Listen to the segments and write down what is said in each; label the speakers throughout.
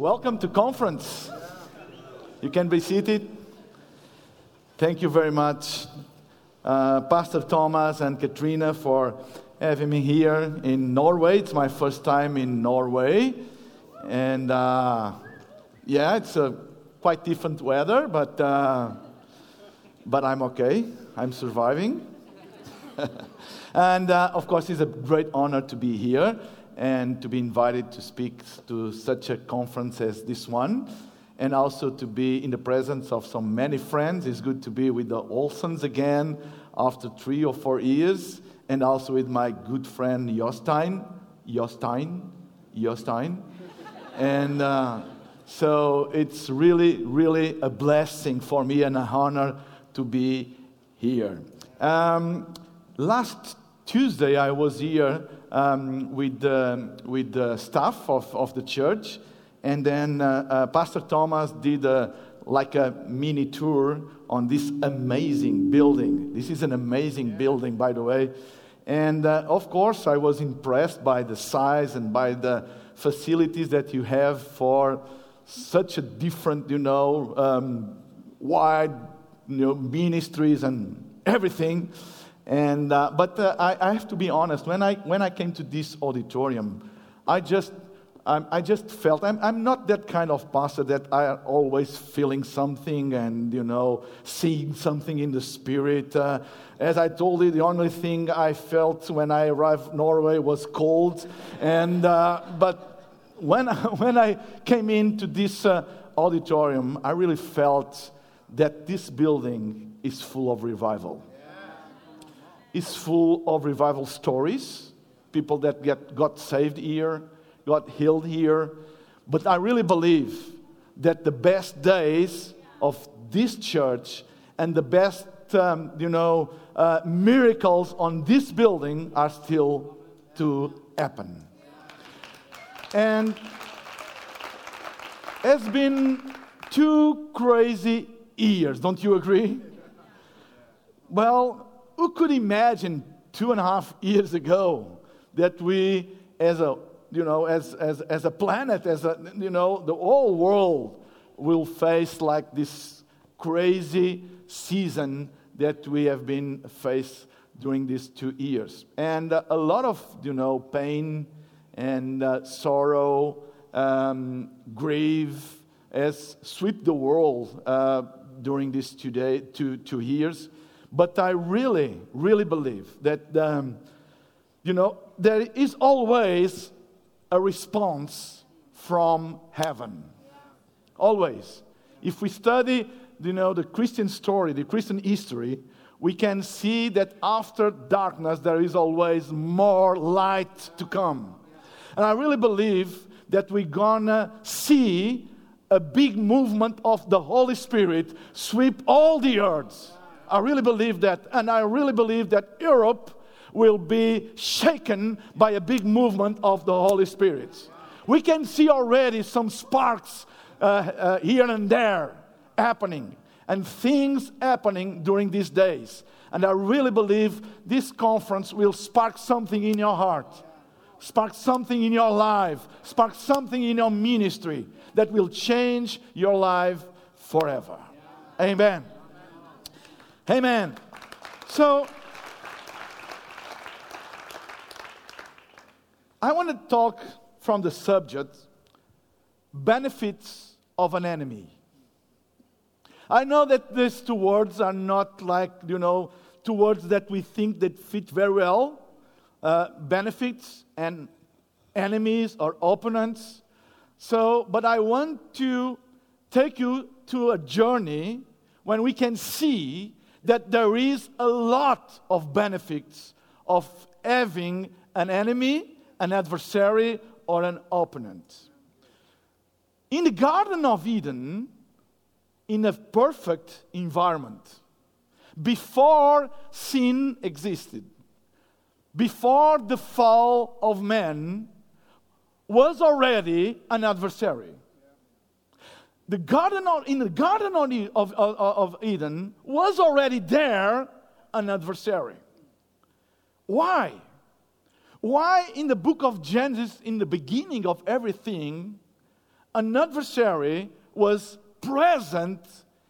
Speaker 1: Welcome to conference. You can be seated. Thank you very much, uh, Pastor Thomas and Katrina, for having me here in Norway. It's my first time in Norway, and uh, yeah, it's a quite different weather, but uh, but I'm okay. I'm surviving. and uh, of course, it's a great honor to be here and to be invited to speak to such a conference as this one, and also to be in the presence of so many friends. It's good to be with the Olsons again after three or four years, and also with my good friend Jostein. Jostein? Jostein? and uh, so it's really, really a blessing for me and an honor to be here. Um, last Tuesday, I was here um, with, with the staff of, of the church. And then uh, uh, Pastor Thomas did a, like a mini tour on this amazing building. This is an amazing building, by the way. And uh, of course, I was impressed by the size and by the facilities that you have for such a different, you know, um, wide you know, ministries and everything. And, uh, but uh, I, I, have to be honest, when I, when I came to this auditorium, I just, I, I just felt, I'm, I'm not that kind of pastor that I always feeling something and, you know, seeing something in the spirit. Uh, as I told you, the only thing I felt when I arrived Norway was cold. And, uh, but when, when I came into this uh, auditorium, I really felt that this building is full of revival is full of revival stories, people that get, got saved here, got healed here. But I really believe that the best days of this church and the best, um, you know, uh, miracles on this building are still to happen. And it's been two crazy years, don't you agree? Well, who could imagine two and a half years ago that we, as a you know, as, as, as a planet, as a, you know, the whole world will face like this crazy season that we have been faced during these two years. And uh, a lot of, you know, pain and uh, sorrow, um, grief has swept the world uh, during these two, day, two, two years. But I really, really believe that, um, you know, there is always a response from heaven. Always. If we study, you know, the Christian story, the Christian history, we can see that after darkness there is always more light to come. And I really believe that we're gonna see a big movement of the Holy Spirit sweep all the earth I really believe that. And I really believe that Europe will be shaken by a big movement of the Holy Spirit. We can see already some sparks uh, uh, here and there happening and things happening during these days. And I really believe this conference will spark something in your heart, spark something in your life, spark something in your ministry that will change your life forever. Amen. Amen. So, I want to talk from the subject benefits of an enemy. I know that these two words are not like, you know, two words that we think that fit very well uh, benefits and enemies or opponents. So, but I want to take you to a journey when we can see that there is a lot of benefits of having an enemy, an adversary, or an opponent. In the Garden of Eden, in a perfect environment, before sin existed, before the fall of man, was already an adversary the garden of, in the garden of, of, of Eden was already there an adversary. Why? Why in the book of Genesis, in the beginning of everything, an adversary was present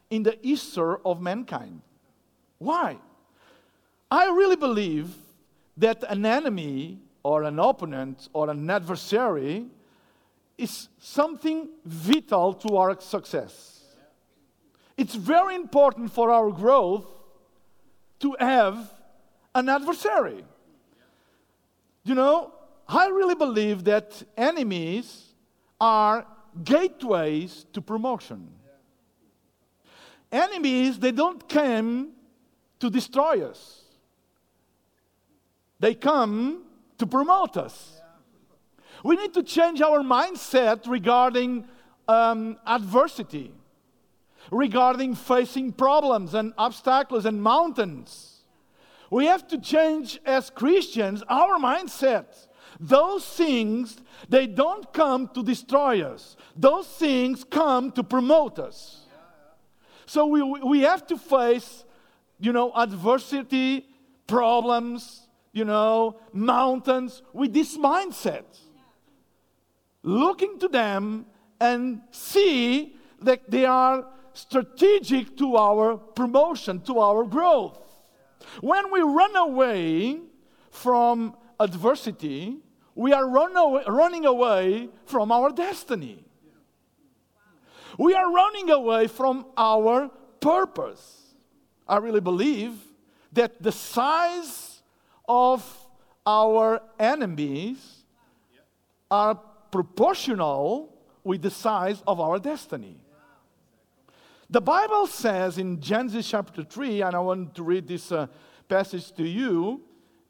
Speaker 1: in the Easter of mankind. Why? I really believe that an enemy or an opponent or an adversary is something vital to our success. It's very important for our growth to have an adversary. You know, I really believe that enemies are gateways to promotion. Enemies, they don't come to destroy us, they come to promote us. We need to change our mindset regarding um, adversity, regarding facing problems and obstacles and mountains. We have to change as Christians our mindset. Those things, they don't come to destroy us. Those things come to promote us. So we, we have to face, you know, adversity, problems, you know, mountains with this mindset. Looking to them and see that they are strategic to our promotion, to our growth. When we run away from adversity, we are run away, running away from our destiny. We are running away from our purpose. I really believe that the size of our enemies are proportional with the size of our destiny. The Bible says in Genesis chapter 3, and I want to read this uh, passage to you,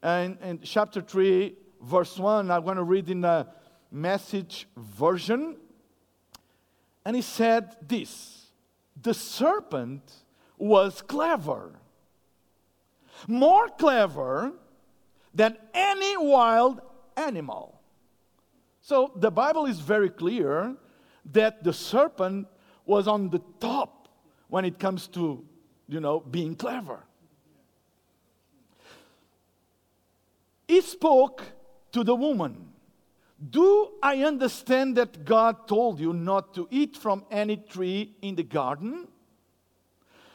Speaker 1: and in chapter 3, verse 1, I'm going to read in the message version. And he said this The serpent was clever, more clever than any wild animal. So the Bible is very clear that the serpent was on the top when it comes to, you know, being clever. He spoke to the woman Do I understand that God told you not to eat from any tree in the garden?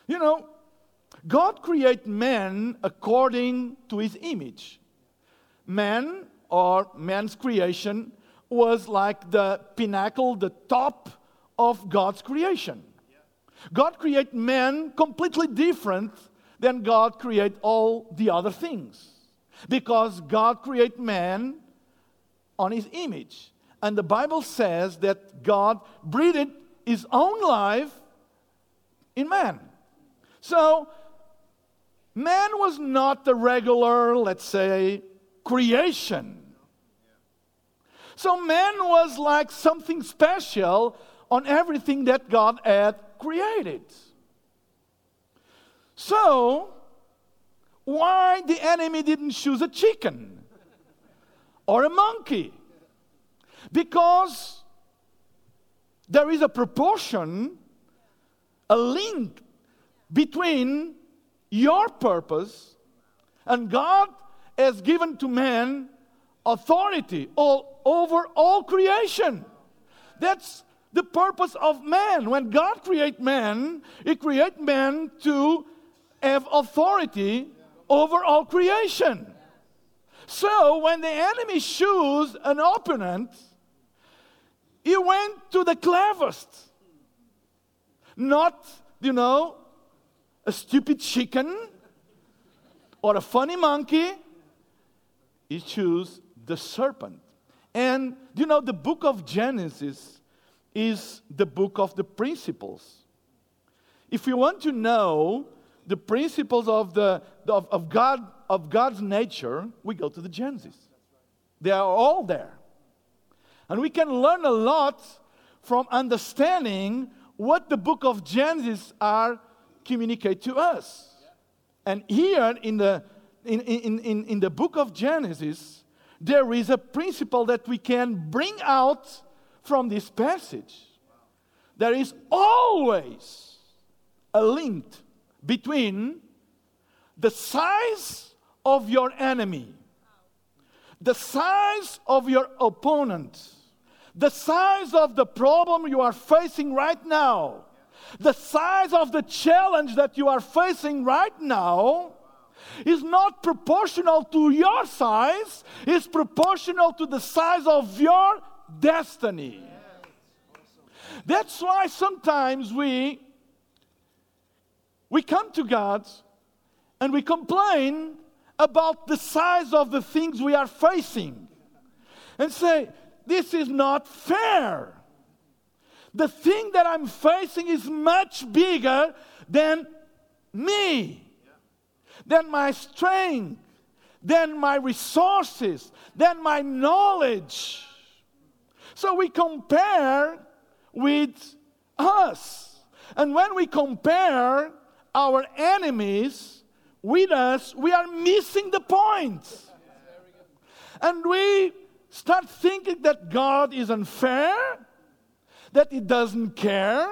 Speaker 1: You know, God created man according to his image. Man, or man's creation, was like the pinnacle, the top of God's creation. God created man completely different than God created all the other things. Because God created man on his image. And the Bible says that God breathed his own life in man. So, man was not the regular, let's say, creation. So, man was like something special on everything that God had created. So, why the enemy didn't choose a chicken or a monkey? Because there is a proportion, a link between your purpose and God has given to man authority all over all creation. That's the purpose of man. When God created man, He created man to have authority over all creation. So when the enemy chose an opponent, he went to the cleverest. Not, you know, a stupid chicken or a funny monkey. He chose the serpent. And, you know, the book of Genesis is the book of the principles. If you want to know the principles of, the, of, of, God, of God's nature, we go to the Genesis. They are all there. And we can learn a lot from understanding what the book of Genesis are communicate to us. And here in the, in, in, in, in the book of Genesis, there is a principle that we can bring out from this passage. There is always a link between the size of your enemy, the size of your opponent, the size of the problem you are facing right now, the size of the challenge that you are facing right now, is not proportional to your size, it's proportional to the size of your destiny. That's why sometimes we we come to God and we complain about the size of the things we are facing and say, This is not fair. The thing that I'm facing is much bigger than me, than my strength, than my resources, than my knowledge. So we compare with us. And when we compare our enemies with us, we are missing the point. And we start thinking that God is unfair, that He doesn't care.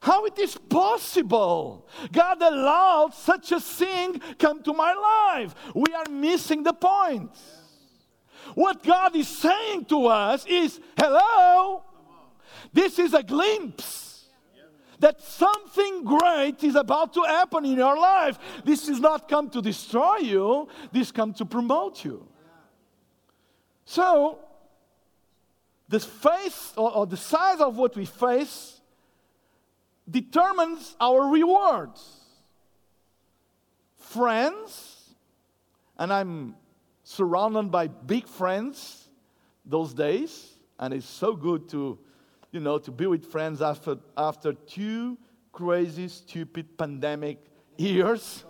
Speaker 1: How it is possible? God allowed such a thing come to my life. We are missing the point. What God is saying to us is, hello, this is a glimpse that something great is about to happen in your life. This is not come to destroy you, this come to promote you. So, the face or, or the size of what we face determines our rewards. Friends, and I'm surrounded by big friends those days, and it's so good to you know, to be with friends after, after two crazy, stupid pandemic years.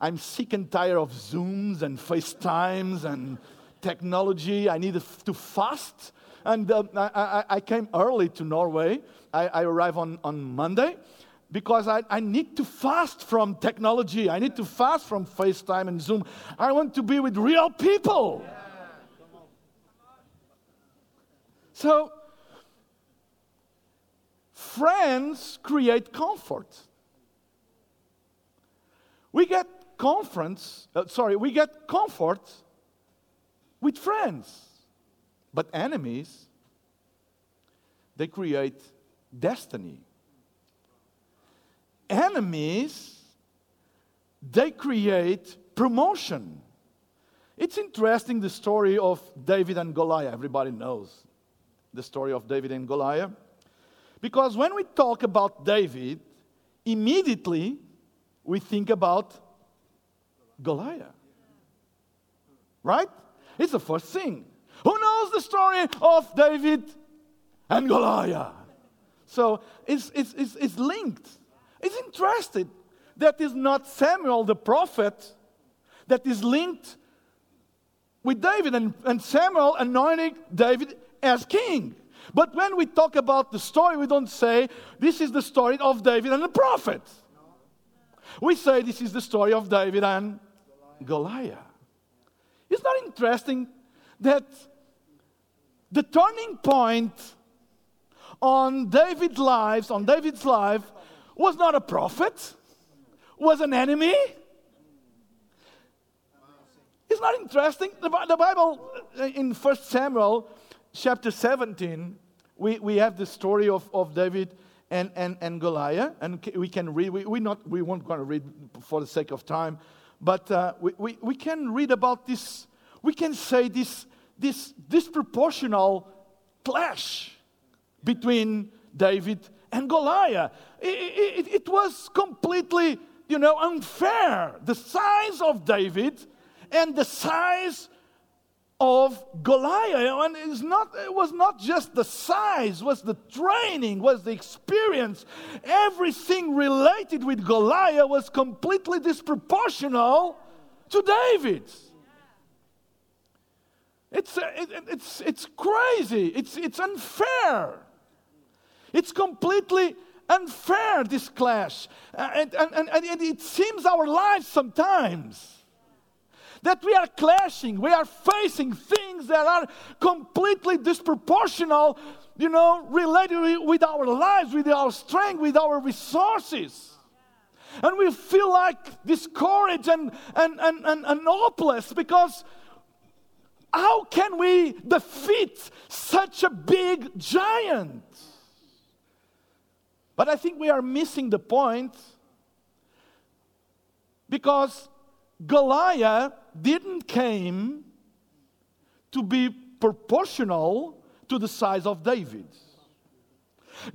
Speaker 1: I'm sick and tired of Zooms and FaceTimes and technology. I need to fast. And uh, I, I, came early to Norway. I, I arrived on, on Monday because I, I need to fast from technology. I need to fast from FaceTime and Zoom. I want to be with real people. So friends create comfort. We get conference, uh, sorry, we get comfort with friends. But enemies, they create destiny. Enemies, they create promotion. It's interesting the story of David and Goliath. Everybody knows the story of David and Goliath. Because when we talk about David, immediately we think about Goliath. Right? It's the first thing. Who knows the story of David and Goliath? So it's, it's, it's, it's linked. It's interesting that is not Samuel the prophet that is linked with David and, and Samuel anointing David as king. But when we talk about the story, we don't say this is the story of David and the prophet. We say this is the story of David and Goliath. It's not interesting that the turning point on David's lives, on David's life, was not a prophet, was an enemy. It's not interesting. The, Bible uh, in First Samuel chapter 17, we, we have the story of, of David and, and, and Goliath, and we can read, we, we, not, we won't going to read for the sake of time, but uh, we, we, we can read about this, we can say this, this disproportional clash between David and Goliath. It, it, it, was completely, you know, unfair. The size of David and the size of Goliath. And it's not, it was not just the size, was the training, was the experience. Everything related with Goliath was completely disproportional to David. It's, uh, it's, it's crazy. It's, it's unfair. It's completely unfair, this clash. Uh, and, and, and, and it seems our lives sometimes that we are clashing, we are facing things that are completely disproportional, you know, related with our lives, with our strength, with our resources. And we feel like discouraged and, and, and, and, and hopeless because how can we defeat such a big giant? But I think we are missing the point because Goliath didn't came to be proportional to the size of David.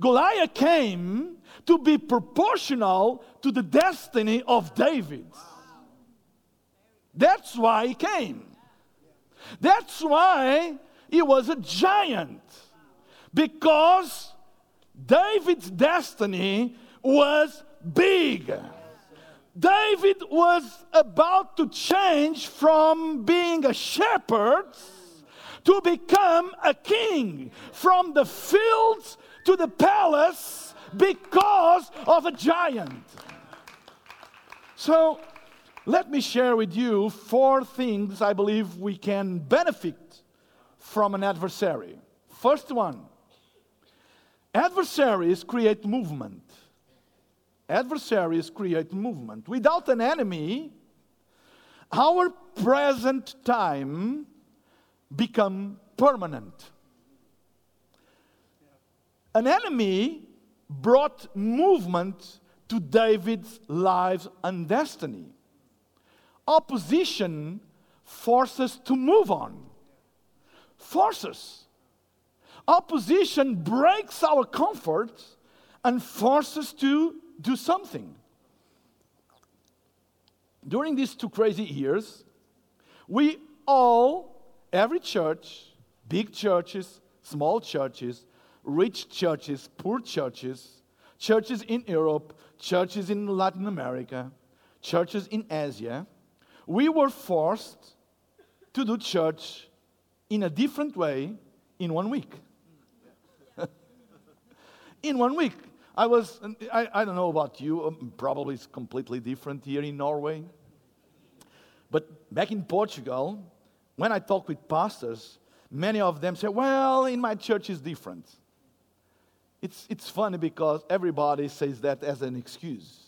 Speaker 1: Goliath came to be proportional to the destiny of David. That's why he came. That's why he was a giant. Because David's destiny was big. David was about to change from being a shepherd to become a king, from the fields to the palace because of a giant. So, let me share with you four things I believe we can benefit from an adversary. First one adversaries create movement. Adversaries create movement. Without an enemy, our present time become permanent. An enemy brought movement to David's life and destiny. Opposition forces to move on. Forces. Opposition breaks our comfort and forces to do something. During these two crazy years, we all, every church, big churches, small churches, rich churches, poor churches, churches in Europe, churches in Latin America, churches in Asia, we were forced to do church in a different way in one week. in one week. I was, I, I don't know about you, um, probably it's completely different here in Norway. But back in Portugal, when I talk with pastors, many of them say, well, in my church is different. It's, it's funny because everybody says that as an excuse.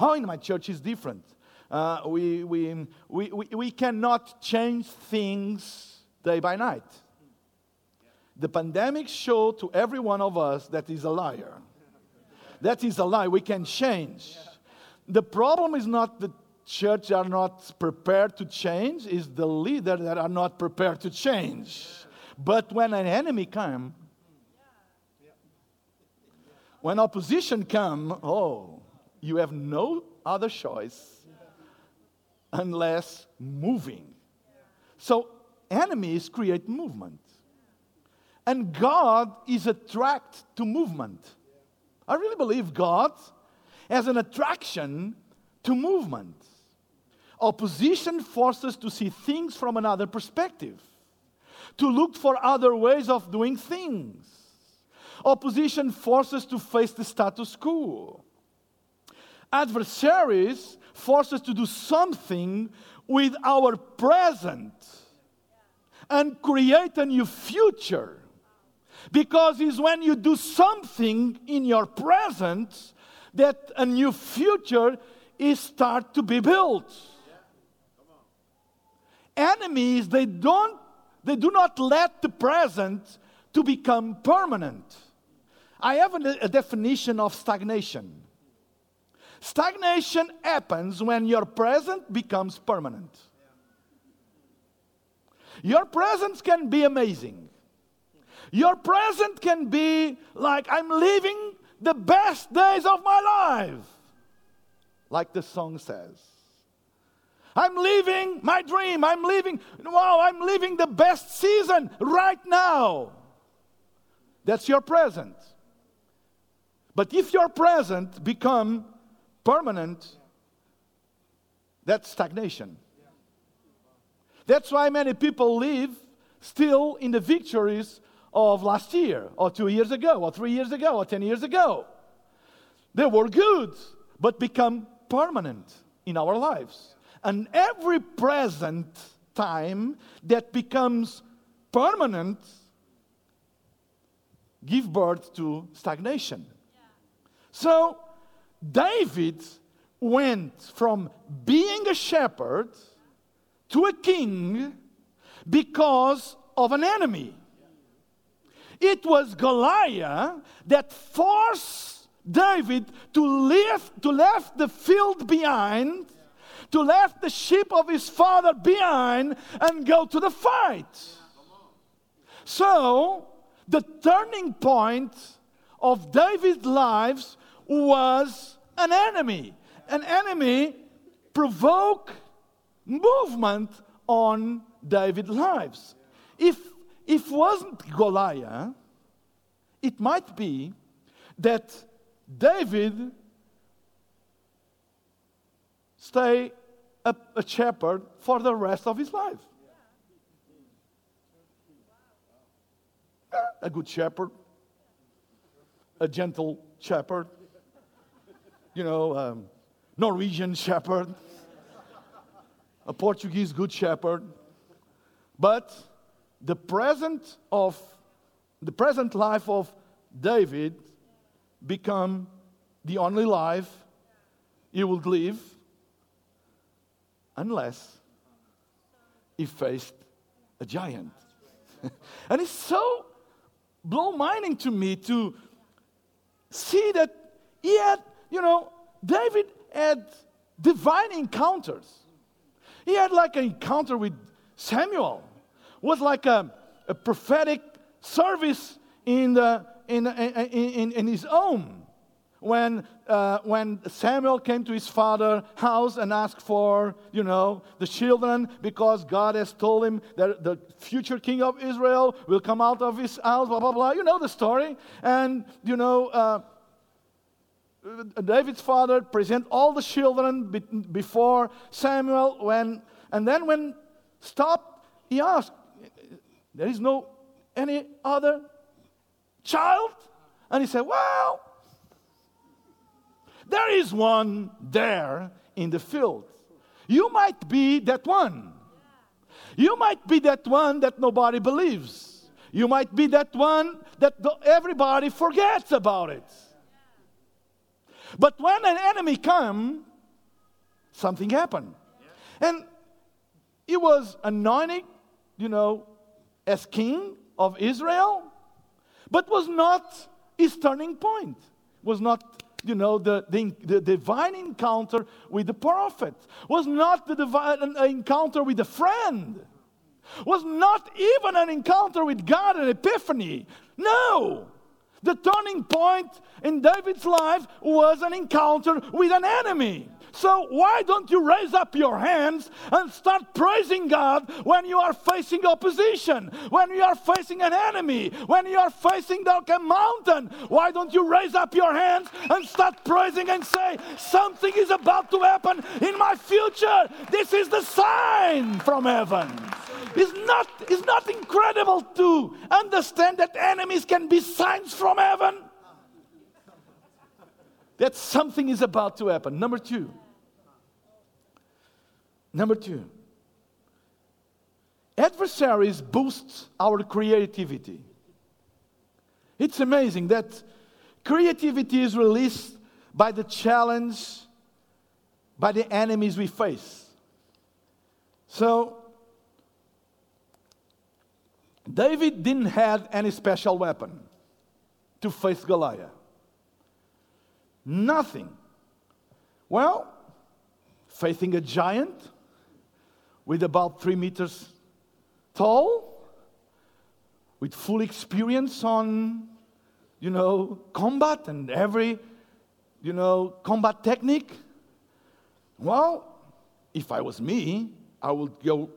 Speaker 1: Oh, in my church is different. Uh, we, we, we, we, cannot change things day by night. The pandemic showed to every one of us that is a liar. That is a lie. We can change. The problem is not the church are not prepared to change, is the leader that are not prepared to change. But when an enemy come, when opposition come, oh, you have no other choice unless moving. So enemies create movement. And God is attracted to movement. I really believe God has an attraction to movement. Opposition forces to see things from another perspective, to look for other ways of doing things. Opposition forces to face the status quo. Adversaries force us to do something with our present and create a new future. Because it's when you do something in your present that a new future is start to be built. Enemies, they don't, they do not let the present to become permanent. I have a, a definition of stagnation. Stagnation happens when your present becomes permanent. Your present can be amazing. Your present can be like, I'm living the best days of my life, like the song says. I'm living my dream. I'm living, wow, I'm living the best season right now. That's your present. But if your present become permanent, that's stagnation. That's why many people live still in the victories of last year, or two years ago, or three years ago, or 10 years ago. They were good, but become permanent in our lives. And every present time that becomes permanent give birth to stagnation. So David went from being a shepherd to a king because of an enemy. It was Goliath that forced David to leave, to left the field behind, to left the sheep of his father behind and go to the fight. So, the turning point of David's lives was an enemy. An enemy provoke movement on David's lives. If if wasn't Goliath, it might be that David stay a, a shepherd for the rest of his life. A good shepherd, a gentle shepherd, you know, um, Norwegian shepherd, a Portuguese good shepherd. But the present of the present life of David become the only life he would live unless he faced a giant. and it's so blow minding to me to see that he had, you know, David had divine encounters. He had like an encounter with Samuel was like a, a prophetic service in, the, in, in, in, his home. When, uh, when Samuel came to his father's house and asked for, you know, the children because God has told him that the future king of Israel will come out of his house, blah, blah, blah. You know the story. And, you know, uh, Uh, David's father present all the children before Samuel when, and then when stopped, he asked, there is no any other child? And he said, Well, there is one there in the field. You might be that one. You might be that one that nobody believes. You might be that one that everybody forgets about it. But when an enemy come, something happened. And he was anointed, you know, as king of Israel, but was not his turning point, was not you know, the, the, the, divine encounter with the prophet, was not the divine encounter with a friend, was not even an encounter with God, an epiphany. No! The turning point in David's life was an encounter with an enemy. So, why don't you raise up your hands and start praising God when you are facing opposition, when you are facing an enemy, when you are facing like a mountain? Why don't you raise up your hands and start praising and say, Something is about to happen in my future? This is the sign from heaven. It's not, it's not incredible to understand that enemies can be signs from heaven? That something is about to happen. Number two, Number two, adversaries boost our creativity. It's amazing that creativity is released by the challenge, by the enemies we face. So, David didn't have any special weapon to face Goliath. Nothing. Well, facing a giant, with about three meters tall, with full experience on, you know, combat and every, you know, combat technique. Well, if I was me, I would go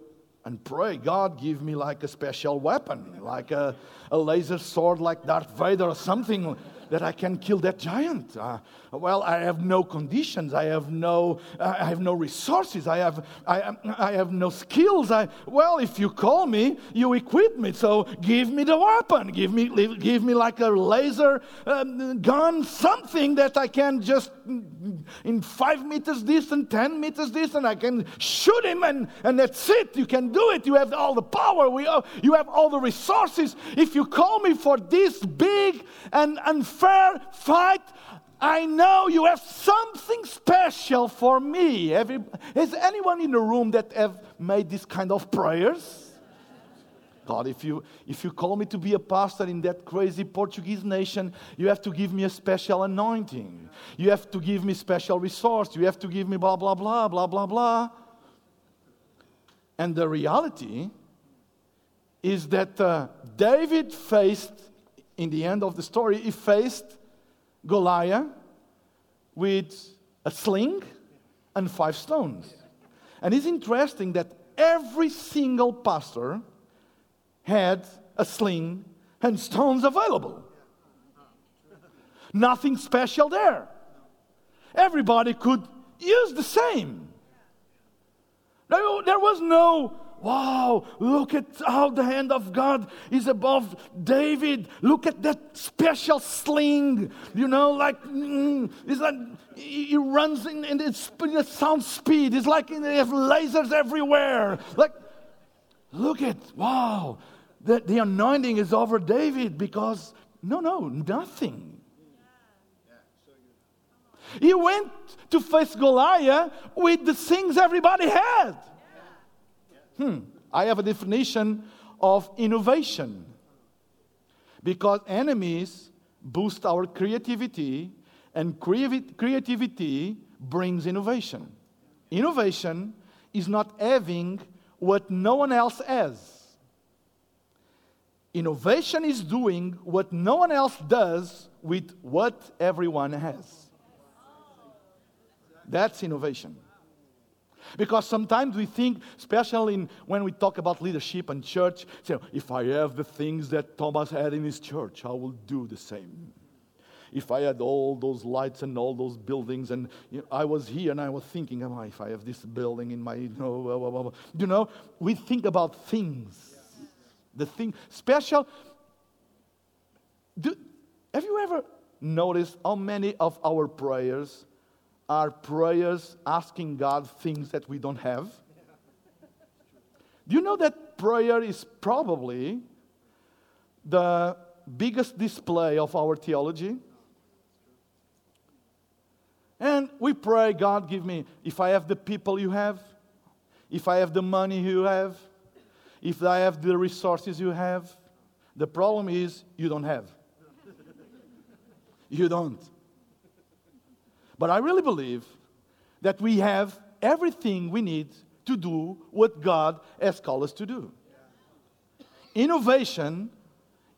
Speaker 1: and pray, God, give me like a special weapon, like a, a laser sword like Darth Vader or something that I can kill that giant. Uh, well, I have no conditions. I have no, I have no resources. I have, I, I have no skills. I, well, if you call me, you equip me. So give me the weapon. Give me, give me like a laser um, gun, something that I can just in five meters distance, ten meters distance, and I can shoot him, and, and that's it. You can do it. You have all the power. We, you have all the resources. If you call me for this big and unfair fight, I know you have something special for me. Is anyone in the room that have made this kind of prayers? God, if you, if you call me to be a pastor in that crazy Portuguese nation, you have to give me a special anointing. You have to give me special resource. You have to give me blah, blah, blah, blah, blah, blah. And the reality is that uh, David faced, in the end of the story, he faced Goliath with a sling and five stones. And it's interesting that every single pastor had a sling and stones available. Nothing special there. Everybody could use the same. There was no, wow, look at how the hand of God is above David. Look at that special sling. You know, like, mm, it's like he runs in, in its sound speed. It's like they have lasers everywhere. Like, look at, wow, the, the anointing is over David because, no, no, nothing. He went to face Goliath with the things everybody had. Hmm. I have a definition of innovation. Because enemies boost our creativity, and creativity brings innovation. Innovation is not having what no one else has. Innovation is doing what no one else does with what everyone has. That's innovation. Because sometimes we think, especially when we talk about leadership and church, say, if I have the things that Thomas had in his church, I will do the same. If I had all those lights and all those buildings, and you know, I was here and I was thinking, oh, if I have this building in my, you know, blah, blah, blah. you know, we think about things the thing special. Do, have you ever noticed how many of our prayers are prayers asking God things that we don't have? Do you know that prayer is probably the biggest display of our theology? And we pray, God, give me, if I have the people you have, if I have the money you have, if I have the resources you have. The problem is you don't have. you don't. But I really believe that we have everything we need to do what God has called us to do. Innovation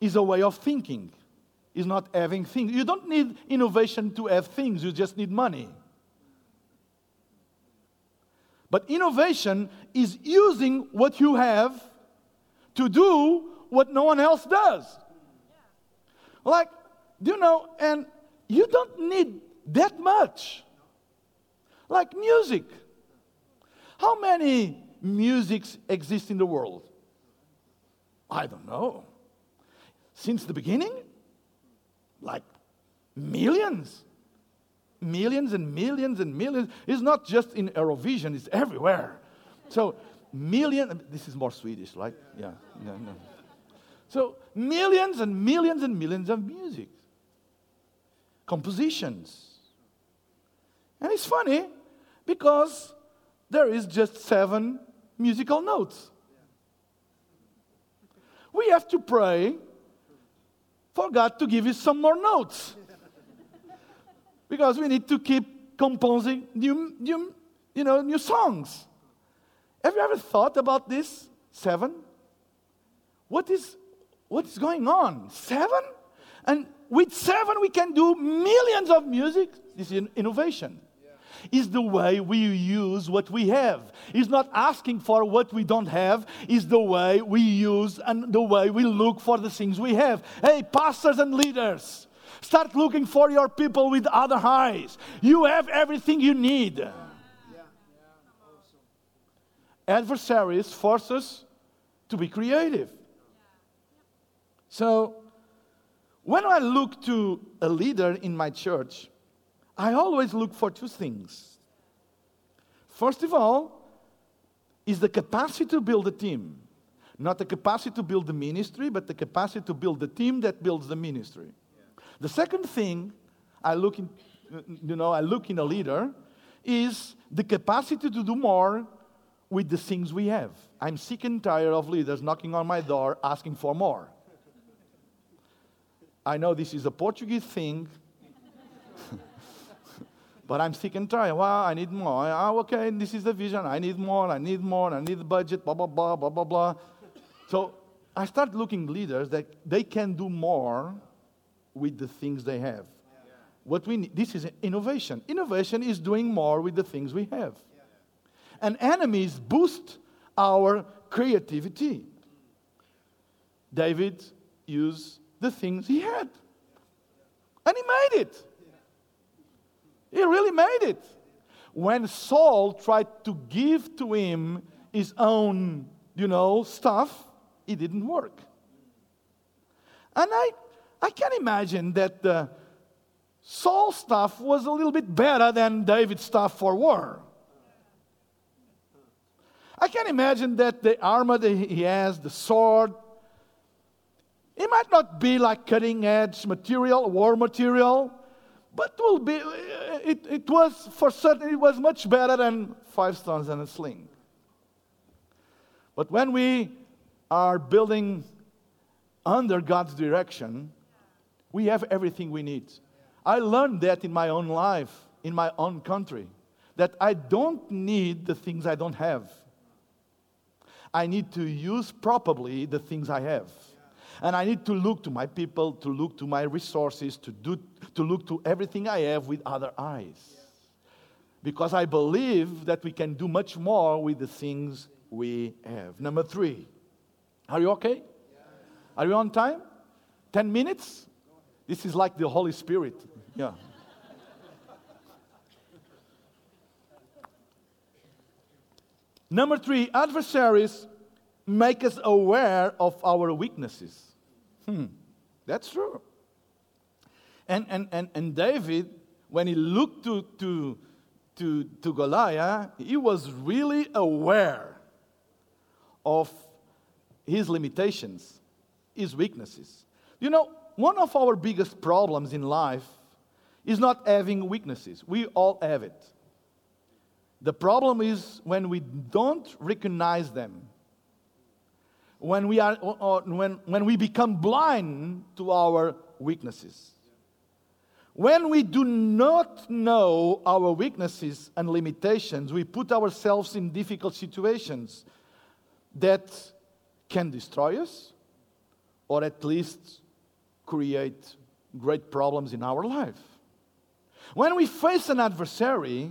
Speaker 1: is a way of thinking, is not having things. You don't need innovation to have things, you just need money. But innovation is using what you have to do what no one else does. Like, do you know, and you don't need that much. Like music. How many musics exist in the world? I don't know. Since the beginning? Like millions. Millions and millions and millions. It's not just in Eurovision, it's everywhere. So million, this is more Swedish, right? Yeah, yeah. So millions and millions and millions of music, compositions. And it's funny because there is just seven musical notes. We have to pray for God to give us some more notes. because we need to keep composing new, new, you know, new songs. Have you ever thought about this? Seven? What is, what is going on? Seven? And with seven, we can do millions of music. This is innovation. Yeah. Is the way we use what we have. Is not asking for what we don't have. Is the way we use and the way we look for the things we have. Hey, pastors and leaders, start looking for your people with other eyes. You have everything you need adversaries force us to be creative. So, when I look to a leader in my church, I always look for two things. First of all, is the capacity to build a team. Not the capacity to build the ministry, but the capacity to build the team that builds the ministry. Yeah. The second thing I look in, you know, I look in a leader is the capacity to do more with the things we have. I'm sick and tired of leaders knocking on my door asking for more. I know this is a Portuguese thing, but I'm sick and tired. Well, I need more. Oh, okay, this is the vision. I need more. I need more. I need the budget. Blah blah blah blah blah blah. So I start looking leaders that they can do more with the things they have. What we need, this is innovation. Innovation is doing more with the things we have. And enemies boost our creativity. David used the things he had. And he made it. He really made it. When Saul tried to give to him his own, you know, stuff, it didn't work. And I, I can imagine that uh, Saul's stuff was a little bit better than David's stuff for war. I can imagine that the armor that he has, the sword, it might not be like cutting edge material, war material, but will be, uh, it, it was for certain, it was much better than five stones and a sling. But when we are building under God's direction, we have everything we need. I learned that in my own life, in my own country, that I don't need the things I don't have. I need to use properly the things I have. And I need to look to my people, to look to my resources, to, do, to look to everything I have with other eyes. Because I believe that we can do much more with the things we have. Number three, are you okay? Are you on time? 10 minutes? This is like the Holy Spirit. Yeah. Number three, adversaries make us aware of our weaknesses. Hmm, that's true. And, and, and, and David, when he looked to, to, to, to Goliath, he was really aware of his limitations, his weaknesses. You know, one of our biggest problems in life is not having weaknesses. We all have it. The problem is when we don't recognize them, when we, are, when, when we become blind to our weaknesses. When we do not know our weaknesses and limitations, we put ourselves in difficult situations that can destroy us or at least create great problems in our life. When we face an adversary,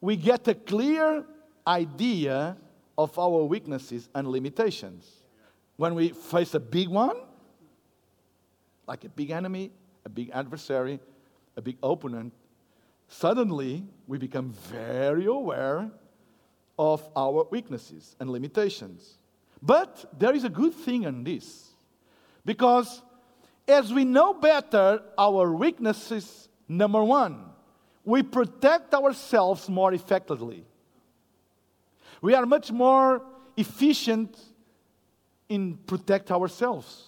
Speaker 1: we get a clear idea of our weaknesses and limitations. When we face a big one, like a big enemy, a big adversary, a big opponent, suddenly we become very aware of our weaknesses and limitations. But there is a good thing in this. Because as we know better our weaknesses, number one, we protect ourselves more effectively. We are much more efficient in protect ourselves.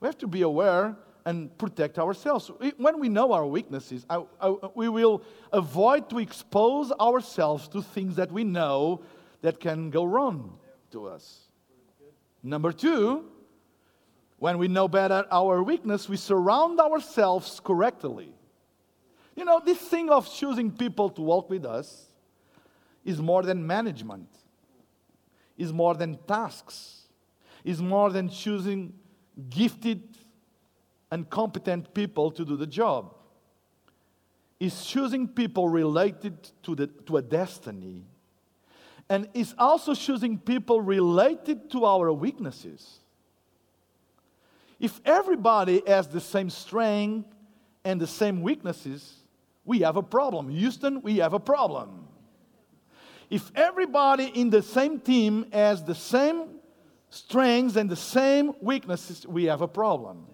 Speaker 1: We have to be aware and protect ourselves. When we know our weaknesses, I, I, we will avoid to expose ourselves to things that we know that can go wrong to us. Number two, when we know better our weakness, we surround ourselves correctly. You know, this thing of choosing people to walk with us is more than management, is more than tasks, is more than choosing gifted and competent people to do the job. Is choosing people related to, the, to a destiny. And is also choosing people related to our weaknesses. If everybody has the same strength and the same weaknesses, we have a problem. Houston, we have a problem. If everybody in the same team has the same strengths and the same weaknesses, we have a problem.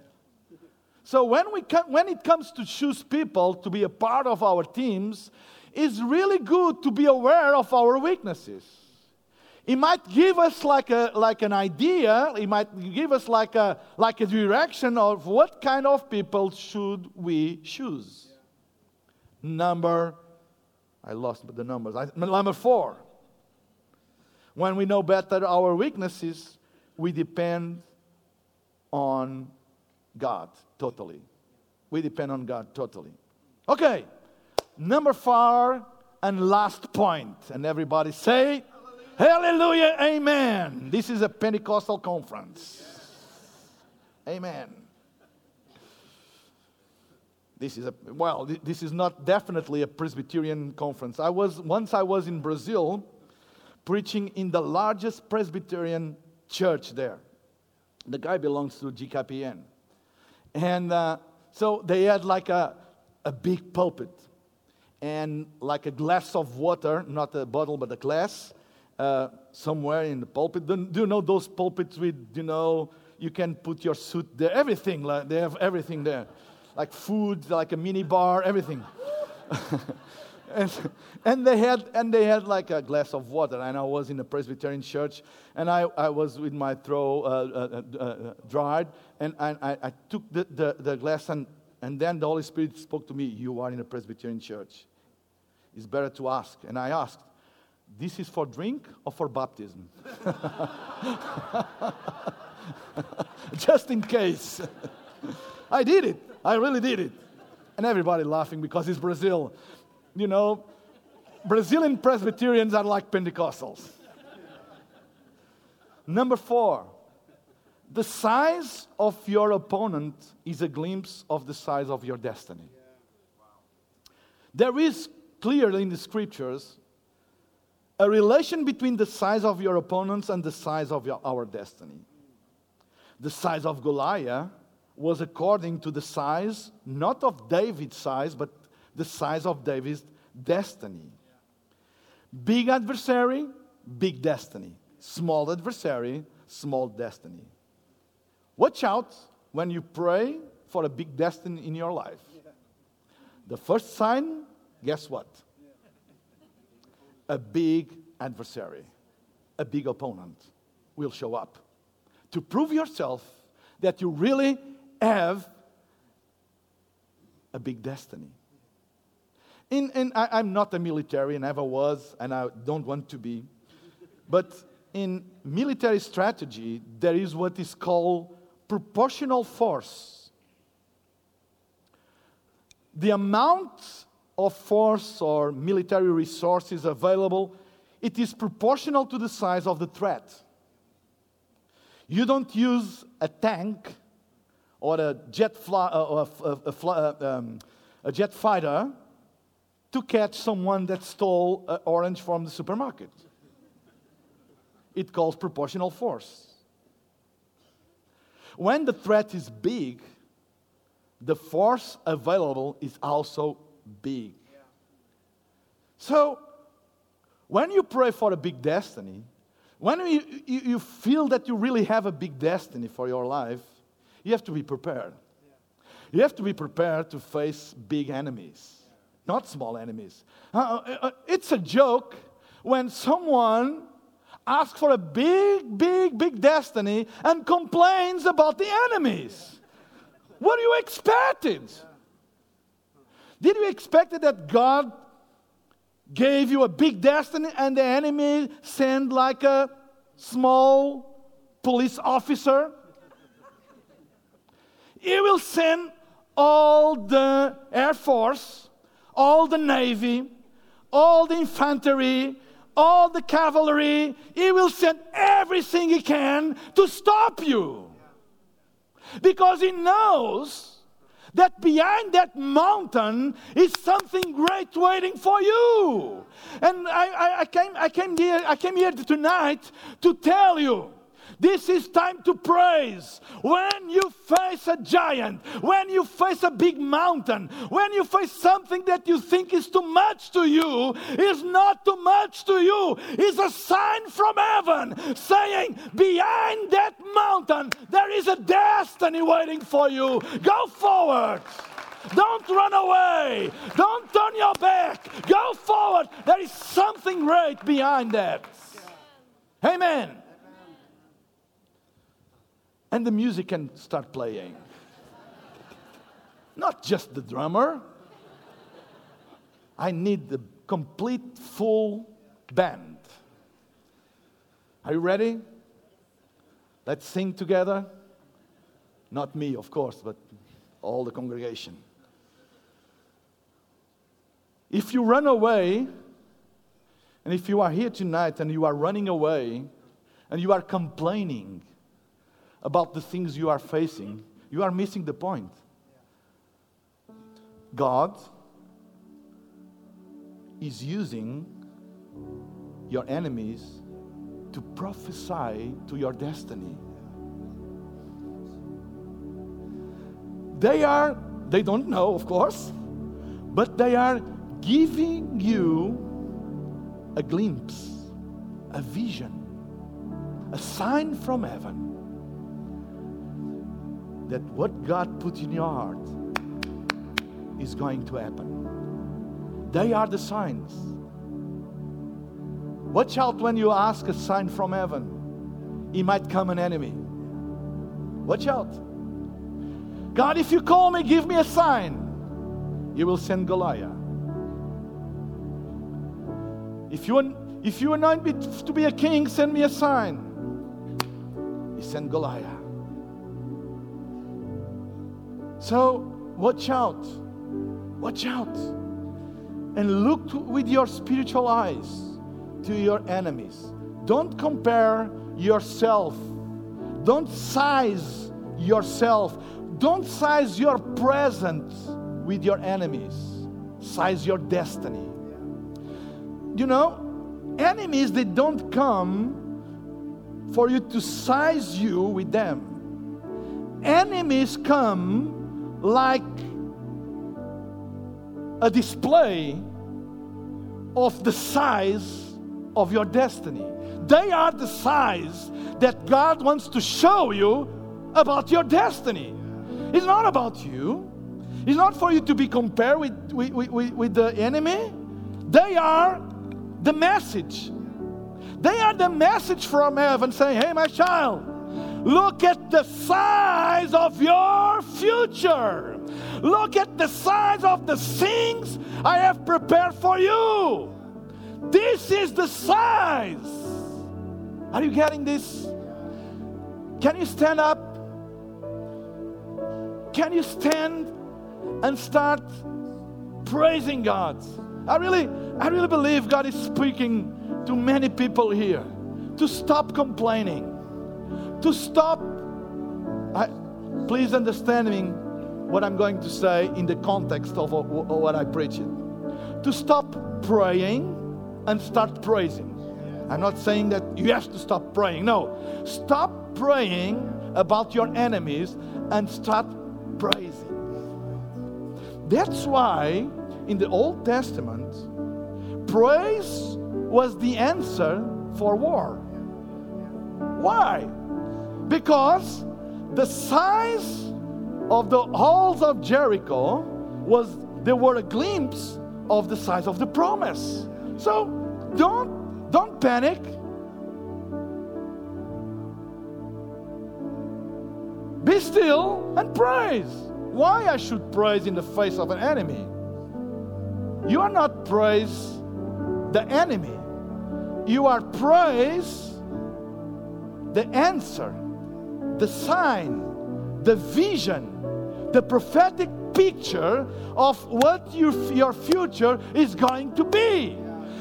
Speaker 1: So when, we come, when it comes to choose people to be a part of our teams, it's really good to be aware of our weaknesses. It might give us like, a, like an idea, it might give us like a, like a direction of what kind of people should we choose. Number, I lost the numbers. I, number four. When we know better our weaknesses, we depend on God totally. We depend on God totally. Okay, number four and last point. And everybody say, Hallelujah, amen. This is a Pentecostal conference. Amen. This is a well, this is not definitely a Presbyterian conference. I was once I was in Brazil preaching in the largest Presbyterian church there. The guy belongs to GKPN. And uh, so they had like a, a big pulpit and like a glass of water, not a bottle, but a glass, uh, somewhere in the pulpit. Do, you know those pulpits with, you know, you can put your suit there, everything, like, they have everything there. Like food, like a mini bar, everything. and, and, they had, and they had like a glass of water. And I was in a Presbyterian church, and I, I was with my throat uh, uh, uh, dried, and I, I took the, the, the glass, and, and then the Holy Spirit spoke to me, You are in a Presbyterian church. It's better to ask. And I asked, This is for drink or for baptism? Just in case. I did it. I really did it. And everybody laughing because it's Brazil. You know, Brazilian Presbyterians are like Pentecostals. Number four, the size of your opponent is a glimpse of the size of your destiny. There is clearly in the scriptures a relation between the size of your opponents and the size of your, our destiny. The size of Goliath was according to the size, not of David's size, but the size of David's destiny. Big adversary, big destiny. Small adversary, small destiny. Watch out when you pray for a big destiny in your life. The first sign, guess what? A big adversary, a big opponent will show up to prove yourself that you really have a big destiny. In, in, I, am not a military, never was, and I don't want to be. But in military strategy, there is what is called proportional force. The amount of force or military resources available, it is proportional to the size of the threat. You don't use a tank or a jet, fly, or a, a, a, um, a jet fighter to catch someone that stole an orange from the supermarket. It calls proportional force. When the threat is big, the force available is also big. So, when you pray for a big destiny, when you, you, you, feel that you really have a big destiny for your life, you have to be prepared. You have to be prepared to face big enemies, not small enemies. Uh, uh, uh it's a joke when someone asks for a big, big, big destiny and complains about the enemies. What are you expecting? Did you expect that God gave you a big destiny and the enemy sent like a small police officer? He will send all the Air Force, all the Navy, all the infantry, all the cavalry. He will send everything he can to stop you. Because he knows that behind that mountain is something great waiting for you. And I, I, I, came, I, came, here, I came here tonight to tell you this is time to praise. When you face a giant, when you face a big mountain, when you face something that you think is too much to you, is not too much to you, is a sign from heaven saying, behind that mountain, there is a destiny waiting for you. Go forward. Don't run away. Don't turn your back. Go forward. There is something great behind that. Amen and the music can start playing. Not just the drummer. I need the complete full band. Are you ready? Let's sing together. Not me, of course, but all the congregation. If you run away, and if you are here tonight and you are running away, and you are complaining about the things you are facing, you are missing the point. God is using your enemies to prophesy to your destiny. They are, they don't know, of course, but they are giving you a glimpse, a vision, a sign from heaven that what God put in your heart is going to happen. They are the signs. Watch out when you ask a sign from heaven. He might come an enemy. Watch out. God, if you call me, give me a sign. You will send Goliath. If you, if you anoint me to be a king, send me a sign. He sent Goliath. So watch out. Watch out. And look to, with your spiritual eyes to your enemies. Don't compare yourself. Don't size yourself. Don't size your present with your enemies. Size your destiny. You know, enemies, they don't come for you to size you with them. Enemies come like a display of the size of your destiny. They are the size that God wants to show you about your destiny. It's not about you. It's not for you to be compared with, with, with, with the enemy. They are the message. They are the message from heaven saying, Hey, my child, look at the size of your future. Look at the size of the things I have prepared for you. This is the size. Are you getting this? Can you stand up? Can you stand and start praising God? I really, I really believe God is speaking to many people here to stop complaining, to stop. I, please understand me what I'm going to say in the context of what I preach it. To stop praying and start praising. I'm not saying that you have to stop praying. No. Stop praying about your enemies and start praising. That's why in the Old Testament, praise was the answer for war. Why? Because the size of the halls of Jericho was there were a glimpse of the size of the promise. So don't don't panic. Be still and praise. Why I should praise in the face of an enemy? You are not praise the enemy. You are praise the answer, the sign, the vision, the prophetic picture of what your, your future is going to be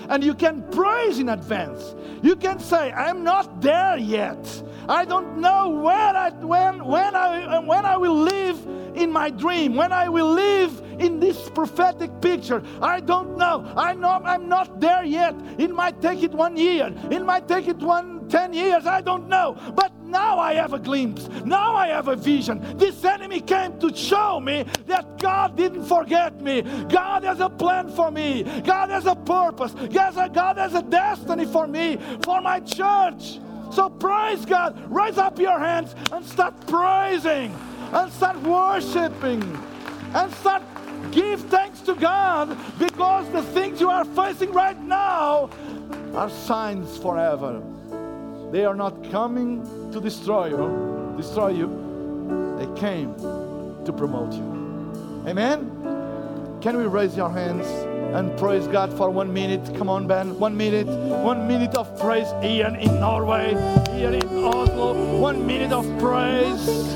Speaker 1: and you can praise in advance. You can say, I'm not there yet. I don't know where I, when, when, I, when I will live in my dream, when I will live in this prophetic picture. I don't know. I know I'm not there yet. It might take it one year. It might take it one ten years. I don't know. But now I have a glimpse. Now I have a vision. This enemy came to show me that God didn't forget me. God has a plan for me. God has a purpose. A, uh, God has a destiny for me, for my church. So praise God. Raise up your hands and start praising and start worshiping and start give thanks to God because the things you are facing right now are signs forever. They are not coming to destroy you, destroy you. They came to promote you. Amen. Can we raise your hands? and praise God for one minute. Come on, Ben. One minute. One minute of praise here in Norway, here in Oslo. One minute of praise.